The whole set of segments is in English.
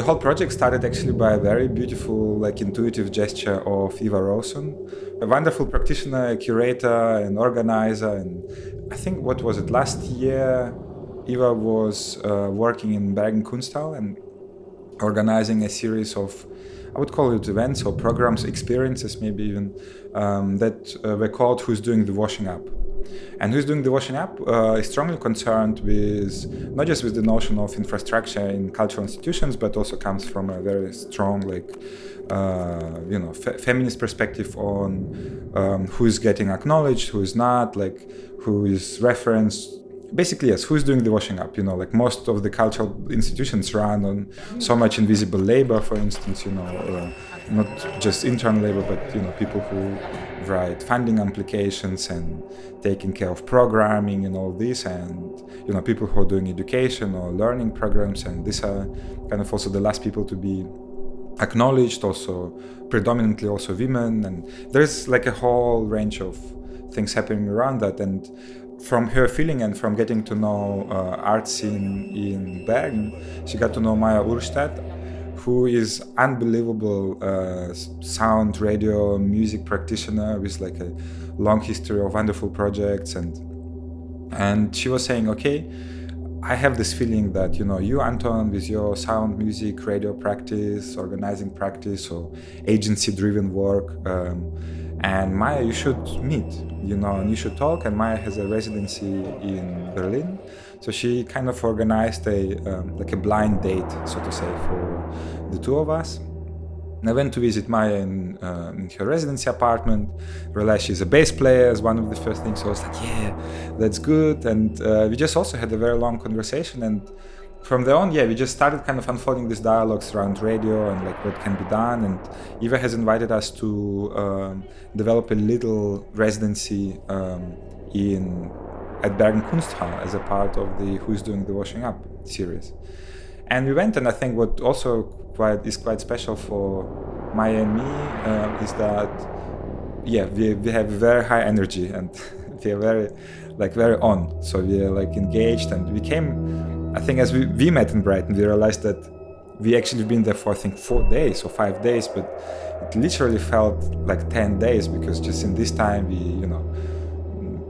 the whole project started actually by a very beautiful, like intuitive gesture of Eva Rowson, a wonderful practitioner, curator, and organizer. And I think what was it last year? Eva was uh, working in Bergen Kunsthal and organizing a series of I would call it events or programs, experiences, maybe even um, that uh, were called "Who's Doing the Washing Up." And who's doing the washing up? Uh, is strongly concerned with not just with the notion of infrastructure in cultural institutions, but also comes from a very strong, like, uh, you know, fe- feminist perspective on um, who is getting acknowledged, who is not, like, who is referenced basically yes who's doing the washing up you know like most of the cultural institutions run on so much invisible labor for instance you know uh, not just internal labor but you know people who write funding applications and taking care of programming and all this and you know people who are doing education or learning programs and these are kind of also the last people to be acknowledged also predominantly also women and there's like a whole range of things happening around that and from her feeling and from getting to know uh, art scene in Bergen, she got to know Maia Urstad, who is unbelievable uh, sound, radio, music practitioner with like a long history of wonderful projects and and she was saying, okay, I have this feeling that you know you Anton with your sound, music, radio practice, organizing practice, or agency-driven work. Um, and Maia, you should meet, you know, and you should talk. And Maia has a residency in Berlin, so she kind of organized a um, like a blind date, so to say, for the two of us. And I went to visit Maia in, uh, in her residency apartment. Realized she's a bass player as one of the first things. So I was like, yeah, that's good. And uh, we just also had a very long conversation. And from there on, yeah, we just started kind of unfolding these dialogues around radio and like what can be done. And Eva has invited us to um, develop a little residency um, in at Bergen Kunsthal as a part of the Who's Doing the Washing Up series. And we went, and I think what also quite is quite special for Maia and me uh, is that yeah, we, we have very high energy and we are very like very on. So we are like engaged, and we came I think as we, we met in Brighton, we realized that we actually been there for I think four days or five days, but it literally felt like ten days because just in this time we, you know,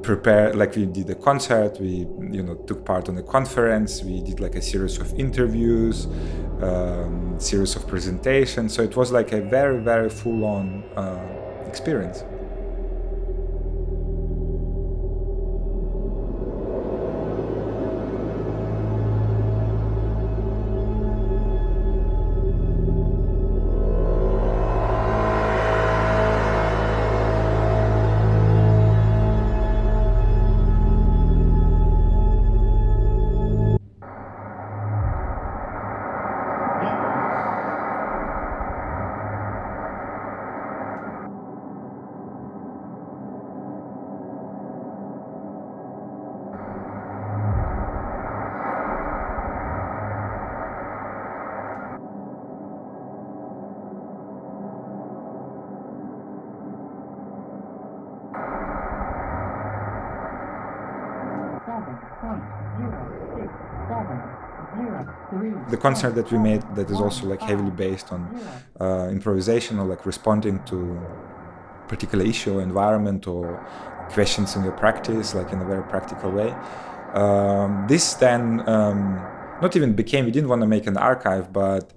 prepared like we did a concert, we you know took part on a conference, we did like a series of interviews, um, series of presentations. So it was like a very very full on uh, experience. The concert that we made that is also like heavily based on uh, improvisation or like responding to particular issue or environment or questions in your practice like in a very practical way. Um, this then um, not even became we didn't want to make an archive but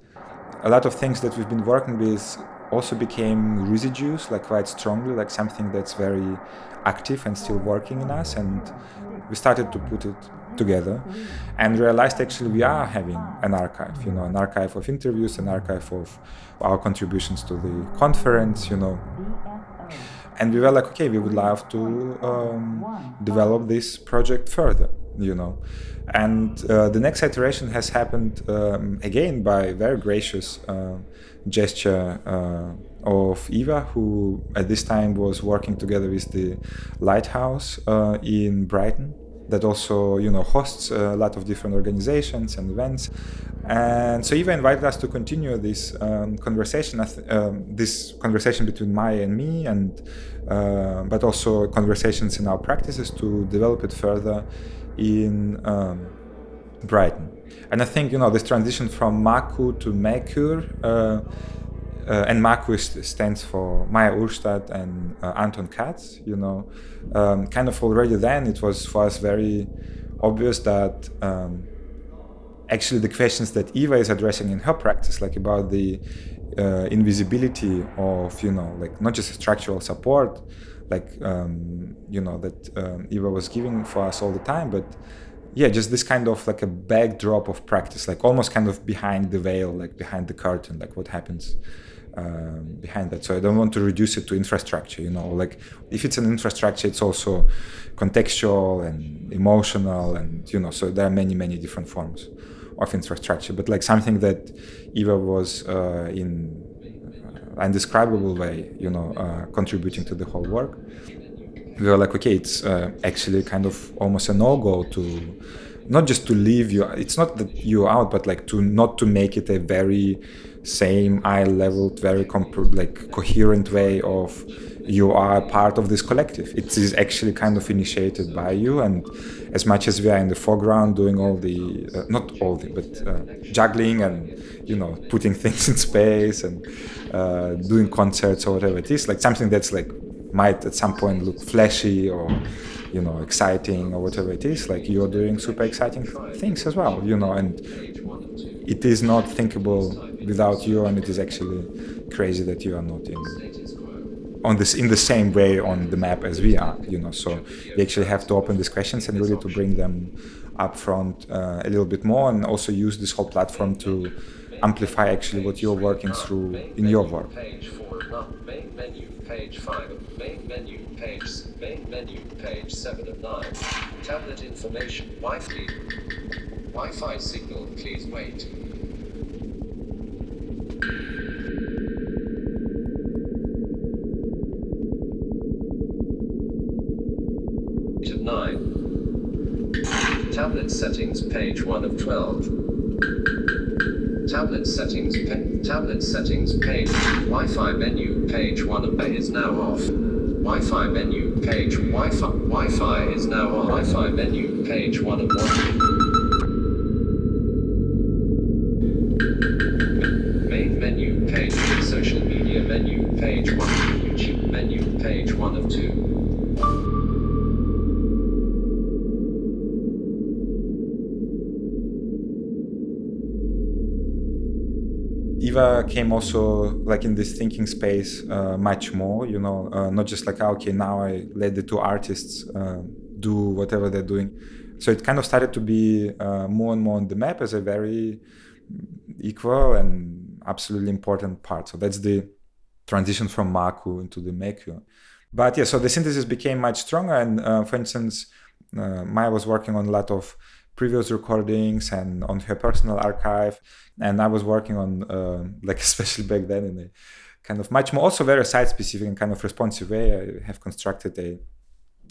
a lot of things that we've been working with also became residues like quite strongly like something that's very active and still working in us and we started to put it together and realized actually we are having an archive you know an archive of interviews an archive of our contributions to the conference you know. And we were like okay we would love to um, develop this project further you know. And uh, the next iteration has happened um, again by very gracious uh, gesture uh, of Eva, who at this time was working together with the Lighthouse uh, in Brighton that also you know hosts a lot of different organizations and events. And so eva invited us to continue this um, conversation um, this conversation between maya and me and uh, but also conversations in our practices to develop it further in um, brighton. And I think you know this transition from Maku to MÆKUR, uh, uh, and Maku stands for Maia Urstad and uh, Anton Kats. You know, um, kind of already then it was for us very obvious that um, actually the questions that Eva is addressing in her practice, like about the uh, invisibility of you know like not just structural support, like um, you know that um, Eva was giving for us all the time, but yeah, just this kind of like a backdrop of practice, like almost kind of behind the veil, like behind the curtain, like what happens um, behind that. So I don't want to reduce it to infrastructure, you know, like if it's an infrastructure, it's also contextual and emotional, and you know, so there are many, many different forms of infrastructure. But like something that Eva was uh, in undescribable way, you know, uh, contributing to the whole work we were like, okay, it's uh, actually kind of almost a no-go to not just to leave you. It's not that you're out, but like to not to make it a very same eye level, very comp- like coherent way of you are part of this collective. It is actually kind of initiated by you, and as much as we are in the foreground doing all the uh, not all the but uh, juggling and you know putting things in space and uh, doing concerts or whatever it is, like something that's like might at some point look flashy or you know exciting or whatever it is like you're doing super exciting things as well you know and it is not thinkable without you and it is actually crazy that you are not in on this in the same way on the map as we are you know. So we actually have to open these questions and really to bring them up front uh, a little bit more and also use this whole platform to amplify actually what you're working through in your work page 5 main menu page main menu page 7 of 9 tablet information Wi-Fi Wi-Fi signal please wait. Of 9 tablet settings page 1 of 12 Tablet settings, tablet settings page, Wi-Fi menu, page 1 of is now off. Wi-Fi menu, page, Wi-Fi, Wi-Fi is now on. Wi-Fi menu, page 1 of 1. Eva came also like in this thinking space uh, much more, you know, uh, not just like, ah, okay, now I let the two artists uh, do whatever they're doing. So it kind of started to be uh, more and more on the map as a very equal and absolutely important part. So that's the transition from Maku into the MÆKUR. But yeah, so the synthesis became much stronger. And uh, for instance, uh, Maia was working on a lot of previous recordings and on her personal archive and i was working on uh, like especially back then in a kind of much more also very site specific and kind of responsive way. I have constructed a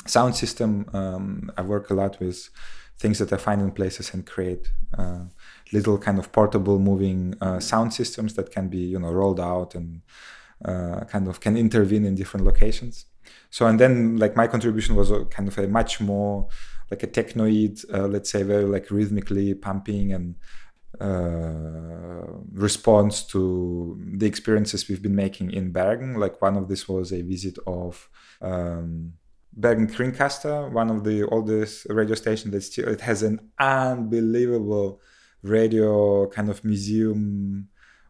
sound system um, i work a lot with things that i find in places and create uh, little kind of portable moving uh, sound systems that can be you know rolled out and uh, kind of can intervene in different locations. So and then like my contribution was kind of a much more like a technoid, uh, let's say, very like rhythmically pumping and uh, response to the experiences we've been making in Bergen. Like one of this was a visit of um, Bergen Kringkaster, one of the oldest radio stations that still it has an unbelievable radio kind of museum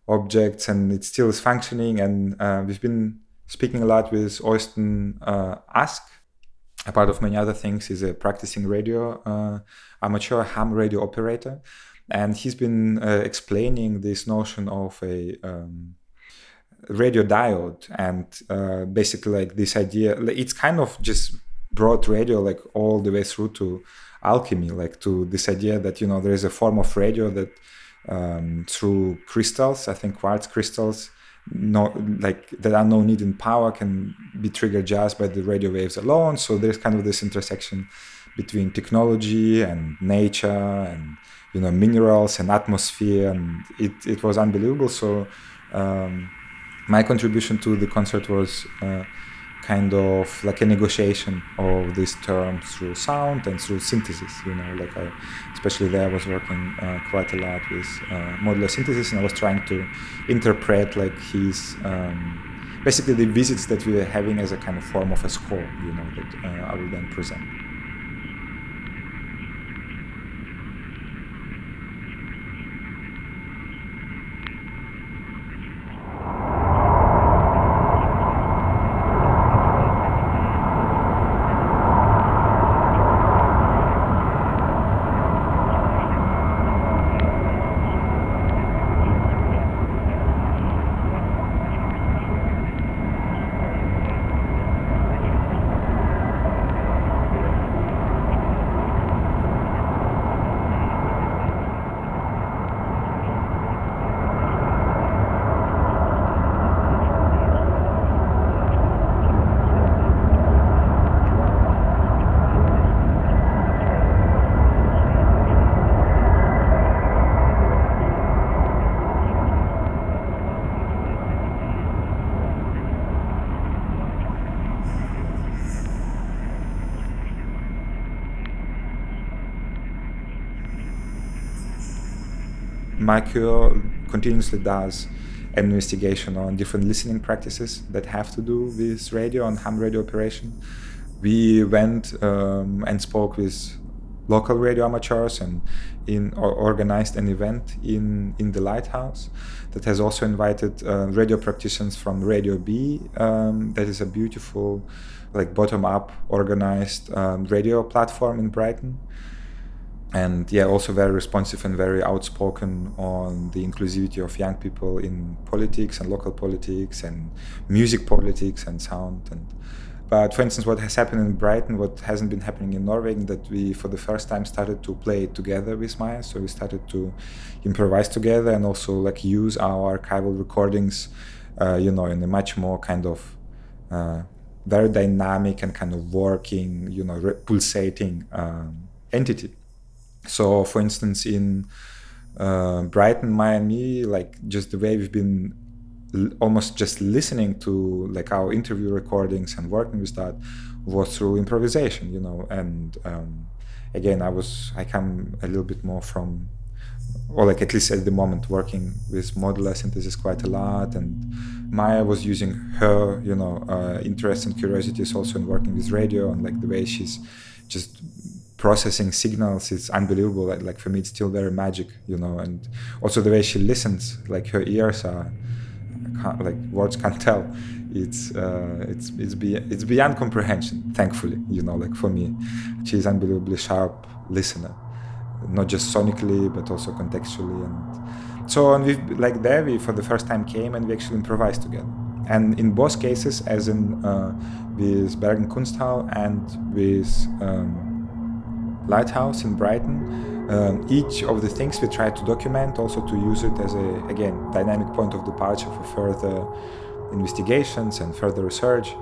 objects and it still is functioning. And uh, we've been speaking a lot with Øystein uh, Ask, a part of many other things, is a practicing radio uh, amateur ham radio operator, and he's been uh, explaining this notion of a um, radio diode and uh, basically like this idea. It's kind of just brought radio like all the way through to alchemy, like to this idea that you know there is a form of radio that um, through crystals, I think quartz crystals no like that unknown need in power can be triggered just by the radio waves alone. So there's kind of this intersection between technology and nature and you know minerals and atmosphere and it, it was unbelievable. So um, my contribution to the concert was uh, kind of like a negotiation of these terms through sound and through synthesis. You know, like I, especially there, I was working uh, quite a lot with uh, modular synthesis, and I was trying to interpret like his um, basically the visits that we were having as a kind of form of a score. You know, that uh, I will then present. Michael continuously does an investigation on different listening practices that have to do with radio and ham radio operation. We went um, and spoke with local radio amateurs and in or organized an event in in the lighthouse that has also invited uh, radio practitioners from Radio B. Um, that is a beautiful, like bottom up organized um, radio platform in Brighton and yeah, also very responsive and very outspoken on the inclusivity of young people in politics and local politics and music politics and sound. And but for instance, what has happened in Brighton, what hasn't been happening in Norway, that we for the first time started to play together with Maia. So we started to improvise together and also like use our archival recordings, uh, you know, in a much more kind of uh, very dynamic and kind of working, you know, pulsating um, entity. So, for instance, in uh, Brighton, Miami, like just the way we've been l- almost just listening to like our interview recordings and working with that was through improvisation, you know. And um, again, I was I come a little bit more from, or like at least at the moment, working with modular synthesis quite a lot, and Maia was using her, you know, uh, interest and curiosities also in working with radio and like the way she's just processing signals is unbelievable. Like, like, for me it's still very magic you know and also the way she listens like her ears are like words can't tell. It's uh, it's it's, be, it's beyond comprehension thankfully you know like for me she's unbelievably sharp listener not just sonically but also contextually and so and we like there we for the first time came and we actually improvised together. And in both cases as in uh, with Bergen Kunsthal and with um, lighthouse in Brighton. Um, each of the things we try to document, also to use it as a again dynamic point of departure for further investigations and further research.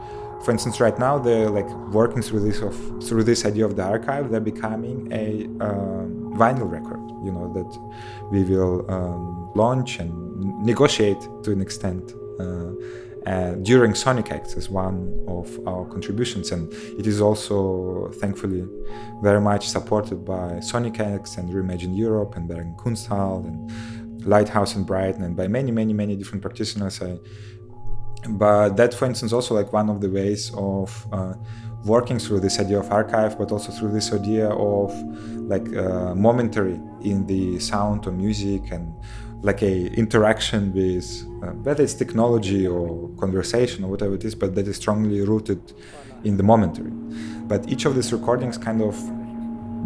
For instance, right now they're like working through this of through this idea of the archive. They're becoming a um, vinyl record. You know that we will um, launch and negotiate to an extent. Uh, uh, during Sonic Acts as one of our contributions. And it is also, thankfully, very much supported by Sonic Acts and Reimagine Europe and Bergen Kunsthal and Lighthouse in Brighton and by many, many, many different practitioners. I, but that, for instance, also like one of the ways of uh, working through this idea of archive, but also through this idea of like uh, momentary in the sound or music and like a interaction with uh, whether it's technology or conversation or whatever it is, but that is strongly rooted in the momentary. But each of these recordings kind of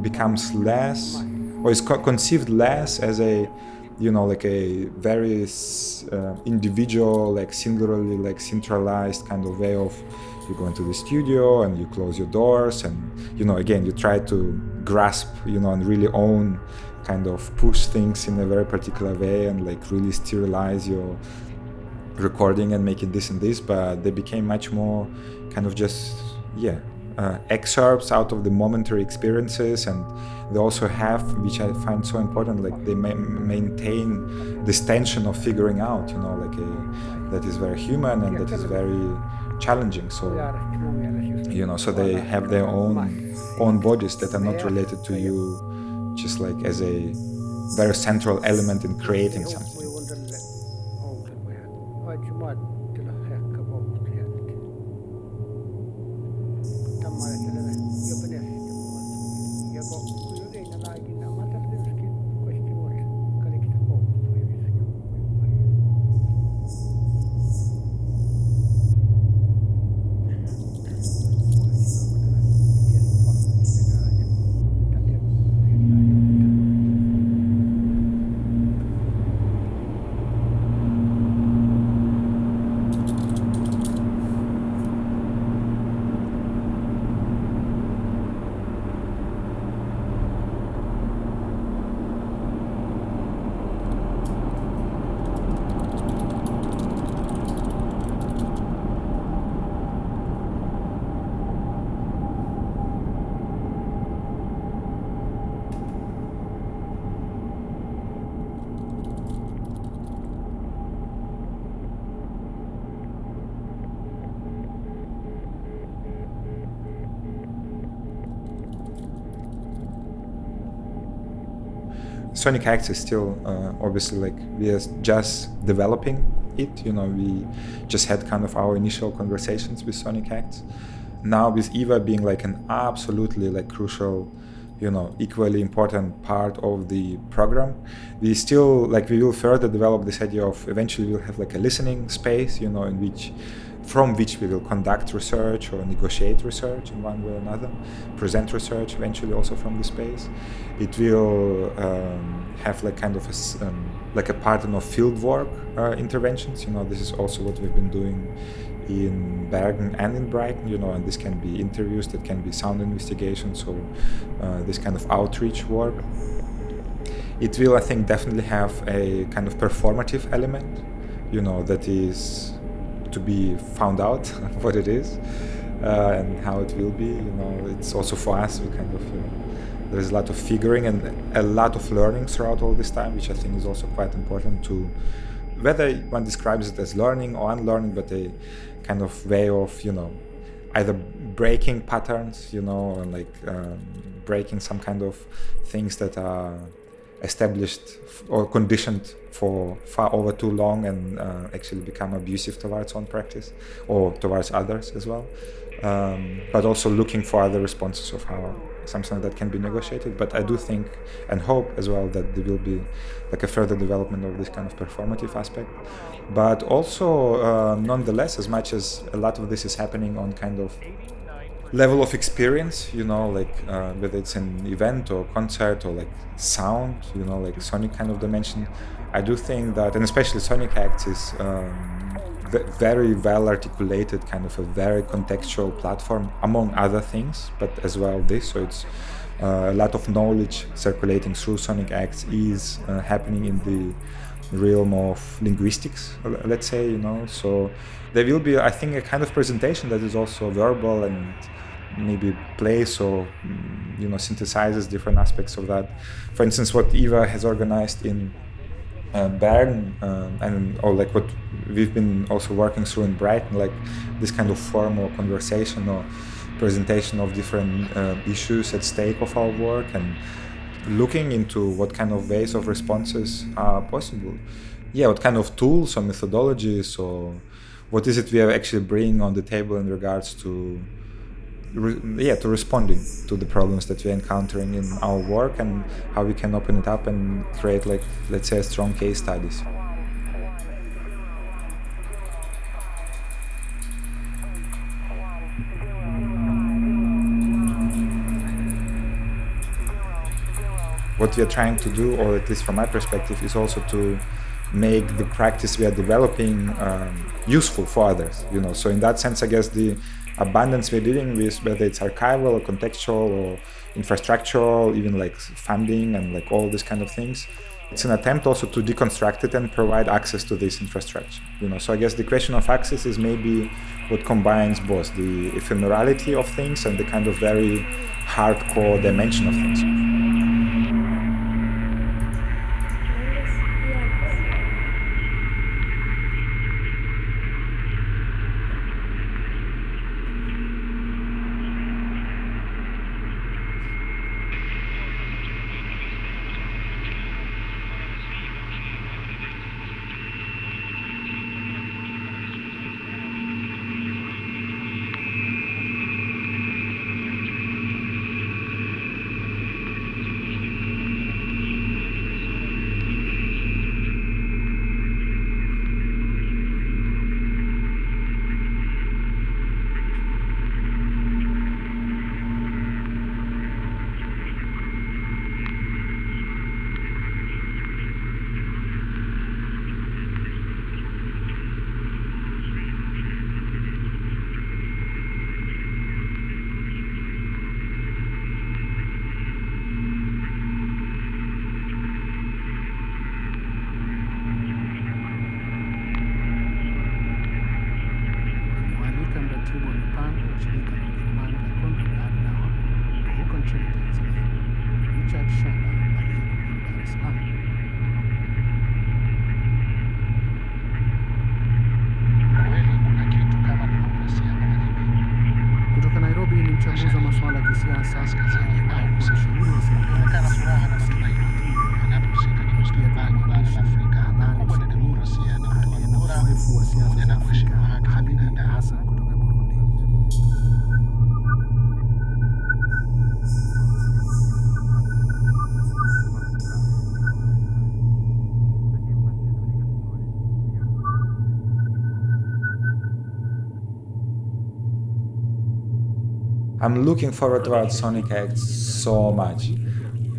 becomes less or is co- conceived less as a you know like a very uh, individual like singularly like centralized kind of way of you go into the studio and you close your doors and you know again you try to grasp you know and really own kind of push things in a very particular way and like really sterilize your recording and making this and this but they became much more kind of just yeah uh, excerpts out of the momentary experiences and they also have which i find so important like they ma- maintain this tension of figuring out you know like a, that is very human and that is very challenging. So you know, so they have their own own bodies that are not related to you, just like as a very central element in creating something. Sonic Acts is still uh, obviously like we are just developing it. You know, we just had kind of our initial conversations with Sonic Acts. Now with Eva being like an absolutely like crucial, you know, equally important part of the program, we still like we will further develop this idea of eventually we'll have like a listening space, you know, in which from which we will conduct research or negotiate research in one way or another, present research eventually also from the space. It will um, have like kind of a, um, like a pattern of fieldwork uh, interventions. You know, this is also what we've been doing in Bergen and in Brighton. You know, and this can be interviews, that can be sound investigations, so uh, this kind of outreach work. It will, I think, definitely have a kind of performative element. You know, that is to be found out what it is uh, and how it will be. You know, it's also for us. We kind of you know, there's a lot of figuring and a lot of learning throughout all this time, which I think is also quite important to whether one describes it as learning or unlearning, but a kind of way of you know either breaking patterns, you know, and like um, breaking some kind of things that are established or conditioned for far over too long and uh, actually become abusive towards own practice or towards others as well. Um, but also looking for other responses of how something that can be negotiated. But I do think and hope as well that there will be like a further development of this kind of performative aspect. But also, uh, nonetheless, as much as a lot of this is happening on kind of level of experience, you know, like uh, whether it's an event or concert or like sound, you know, like sonic kind of dimension. I do think that, and especially Sonic Acts is um, very well articulated, kind of a very contextual platform, among other things, but as well this. So it's uh, a lot of knowledge circulating through Sonic Acts is uh, happening in the realm of linguistics, let's say, you know. So there will be, I think, a kind of presentation that is also verbal and maybe plays or mm, you know synthesizes different aspects of that. For instance, what Eva has organized in uh, Bern uh, and or like what we've been also working through in Brighton, like this kind of formal conversation or presentation of different uh, issues at stake of our work and looking into what kind of ways of responses are possible. Yeah, what kind of tools or methodologies or what is it we are actually bringing on the table in regards to re- yeah to responding to the problems that we're encountering in our work and how we can open it up and create like let's say strong case studies. What we are trying to do or at least from my perspective is also to make the practice we are developing um, useful for others you know. So in that sense i guess the abundance we're dealing with, whether it's archival or contextual or infrastructural, even like funding and like all these kind of things. It's an attempt also to deconstruct it and provide access to this infrastructure. You know, so I guess the question of access is maybe what combines both the ephemerality of things and the kind of very hardcore dimension of things. I'm looking forward to our Sonic Acts so much.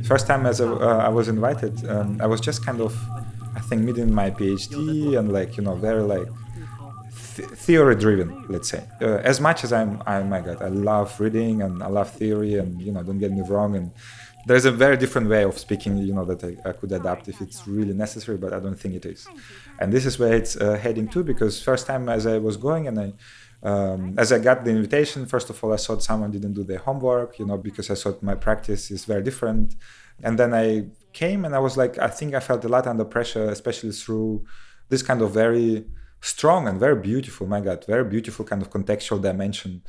First time as a, uh, I was invited, um, I was just kind of, I think, meeting my PhD and like you know very like th- theory driven, let's say. Uh, as much as I'm, I my God, I love reading and I love theory and you know don't get me wrong and there's a very different way of speaking, you know, that I, I could adapt if it's really necessary, but I don't think it is. And this is where it's uh, heading to because first time as I was going and I um, as I got the invitation, first of all, I thought someone didn't do their homework, you know, because I thought my practice is very different. And then I came and I was like, I think I felt a lot under pressure, especially through this kind of very strong and very beautiful, my God, very beautiful kind of contextual dimension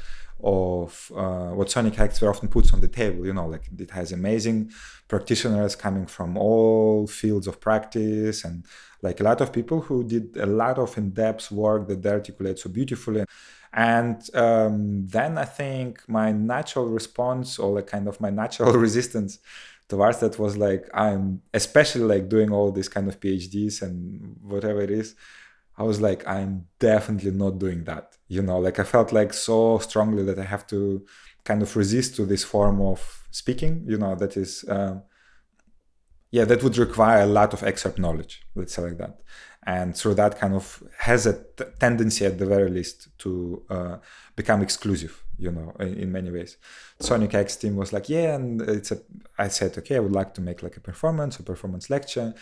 of uh, what Sonic Acts often puts on the table. You know, like it has amazing practitioners coming from all fields of practice and like a lot of people who did a lot of in-depth work that they articulate so beautifully. And um, then I think my natural response or like kind of my natural resistance towards that was like I'm especially like doing all these kind of PhDs and whatever it is. I was like, I'm definitely not doing that. You know, like I felt like so strongly that I have to kind of resist to this form of speaking, you know, that is, um, yeah, that would require a lot of excerpt knowledge, let's say like that. And so that kind of has a t- tendency at the very least to uh, become exclusive, you know, in, in many ways. Sonic Acts team was like, yeah, and it's a, I said, okay, I would like to make like a performance, a performance lecture.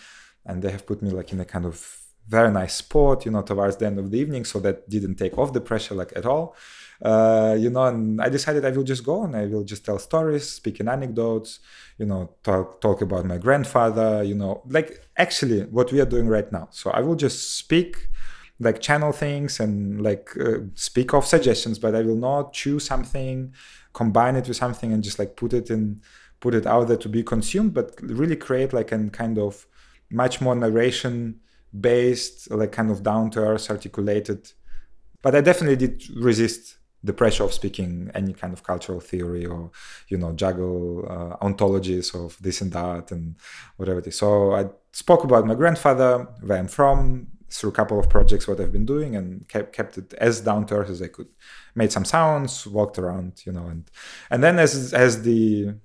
And they have put me like in a kind of very nice spot, you know, towards the end of the evening. So that didn't take off the pressure like at all. Uh, you know, and I decided I will just go and I will just tell stories, speak in anecdotes, you know, talk talk about my grandfather, you know, like actually what we are doing right now. So I will just speak, like channel things and like uh, speak of suggestions, but I will not choose something, combine it with something, and just like put it in, put it out there to be consumed, but really create like a kind of much more narration based, like kind of down to earth, articulated. But I definitely did resist the pressure of speaking any kind of cultural theory or you know juggle uh, ontologies of this and that and whatever it is so i spoke about my grandfather where i'm from through a couple of projects what i've been doing and kept, kept it as down to earth as i could made some sounds walked around you know and and then as as the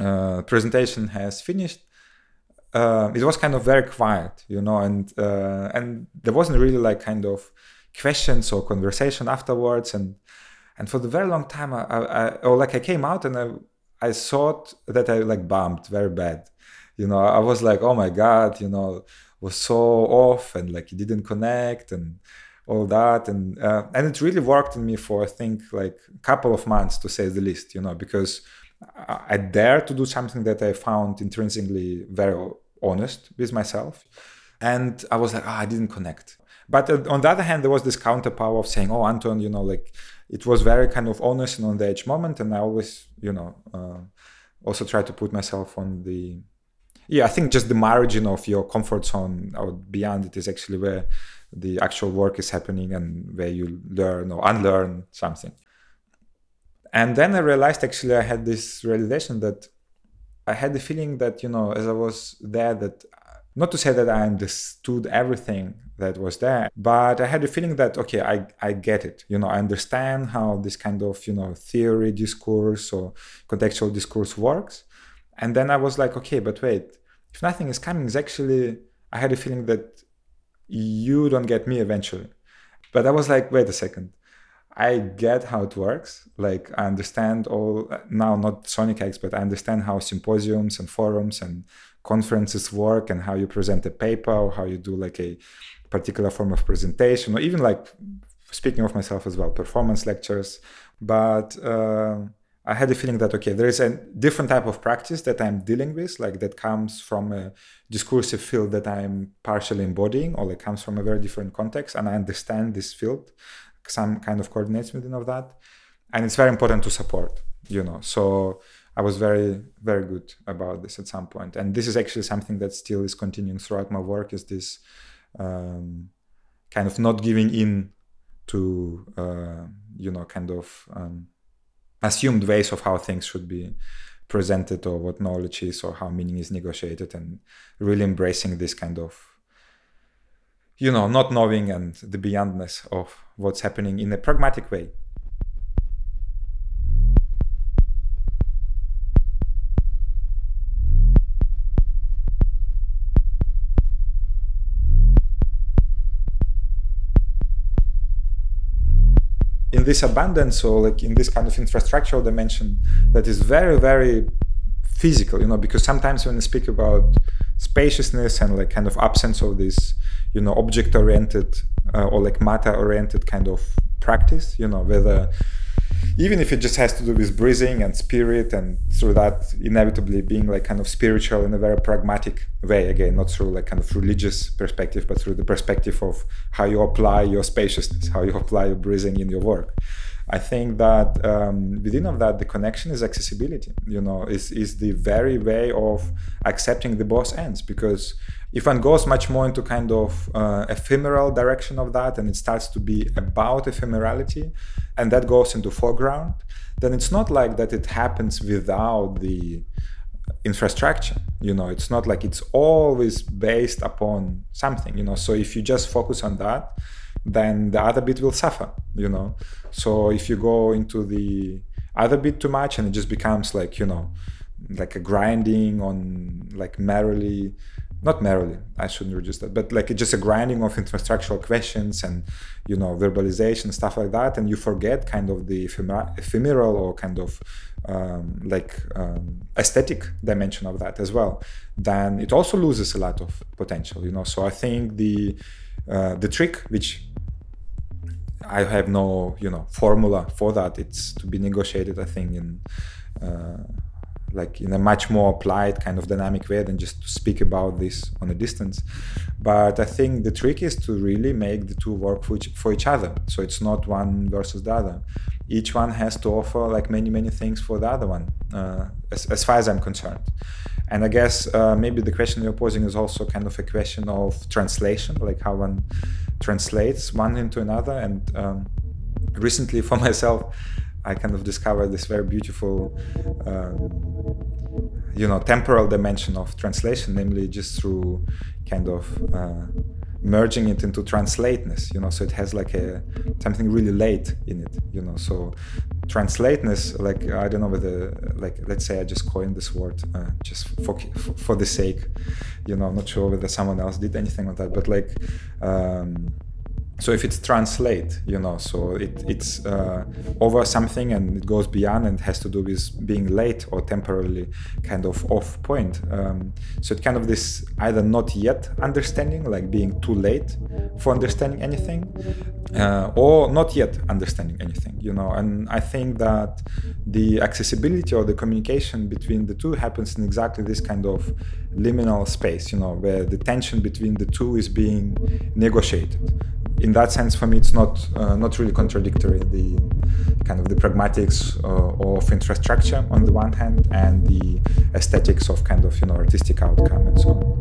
uh, presentation has finished uh, it was kind of very quiet you know and uh, and there wasn't really like kind of questions or conversation afterwards. And and for the very long time I, I, or like I came out and I I thought that I like bumped very bad. You know I was like oh my god you know was so off and like it didn't connect and all that. And uh, and it really worked in me for I think like a couple of months to say the least you know because I, dared to do something that I found intrinsically very honest with myself and I was like oh, I didn't connect but uh, on the other hand, there was this counterpower of saying, "Oh, Anton, you know, like it was very kind of honest and on the edge moment." And I always, you know, uh, also try to put myself on the, yeah, I think just the margin of your comfort zone or beyond it is actually where the actual work is happening and where you learn or unlearn something. And then I realized actually I had this realization that I had the feeling that you know, as I was there, that not to say that I understood everything that was there, but I had a feeling that okay, I, I get it. You know, I understand how this kind of you know theory discourse or contextual discourse works. And then I was like, okay, but wait, if nothing is coming, is actually I had a feeling that you don't get me eventually. But I was like, wait a second. I get how it works. Like I understand all now, not Sonic Acts, but I understand how symposiums and forums and conferences work and how you present a paper or how you do like a particular form of presentation or even like speaking of myself as well, performance lectures. But uh, I had a feeling that okay, there is a different type of practice that I'm dealing with, like that comes from a discursive field that I'm partially embodying, or it comes from a very different context, and I understand this field, some kind of coordinates within of that, and it's very important to support, you know. So I was very, very good about this at some point, and this is actually something that still is continuing throughout my work. Is this um, kind of not giving in to, uh, you know, kind of um, assumed ways of how things should be presented or what knowledge is or how meaning is negotiated and really embracing this kind of you know not knowing and the beyondness of what's happening in a pragmatic way. In this abundance or like in this kind of infrastructural dimension that is very very physical you know because sometimes when we speak about spaciousness and like kind of absence of this you know object oriented uh, or like matter oriented kind of practice you know whether even if it just has to do with breathing and spirit and through that inevitably being like kind of spiritual in a very pragmatic way again not through like kind of religious perspective but through the perspective of how you apply your spaciousness how you apply your breathing in your work I think that um, within of that, the connection is accessibility. You know, is is the very way of accepting the both ends. Because if one goes much more into kind of uh, ephemeral direction of that, and it starts to be about ephemerality, and that goes into foreground, then it's not like that it happens without the infrastructure you know it's not like it's always based upon something you know so if you just focus on that then the other bit will suffer you know? So if you go into the other bit too much and it just becomes like you know like a grinding on like merrily not merrily i shouldn't reduce that but like it's just a grinding of infrastructural questions and you know verbalization stuff like that and you forget kind of the ephemeral or kind of um, like um, aesthetic dimension of that as well then it also loses a lot of potential you know? So i think the uh, the trick which I have no, you know, formula for that. It's to be negotiated, I think, in uh, like in a much more applied kind of dynamic way than just to speak about this on a distance. But I think the trick is to really make the two work for each, for each other. So it's not one versus the other. Each one has to offer like many many things for the other one, uh, as, as far as I'm concerned. And I guess uh, maybe the question you're posing is also kind of a question of translation, like how one translates one into another. And um, recently, for myself, I kind of discovered this very beautiful, um, you know, temporal dimension of translation, namely just through kind of uh, merging it into translateness you know so it has like a something really late in it you know so translateness like i don't know whether like let's say i just coined this word uh, just for for the sake you know i'm not sure whether someone else did anything on that but like um so if it's translate you know so it, it's uh, over something and it goes beyond and has to do with being late or temporarily kind of off point um, so it kind of this either not yet understanding like being too late for understanding anything uh, or not yet understanding anything you know. And i think that the accessibility or the communication between the two happens in exactly this kind of liminal space you know where the tension between the two is being negotiated in that sense, for me, it's not uh, not really contradictory. The kind of the pragmatics uh, of infrastructure on the one hand, and the aesthetics of kind of you know artistic outcome and so on.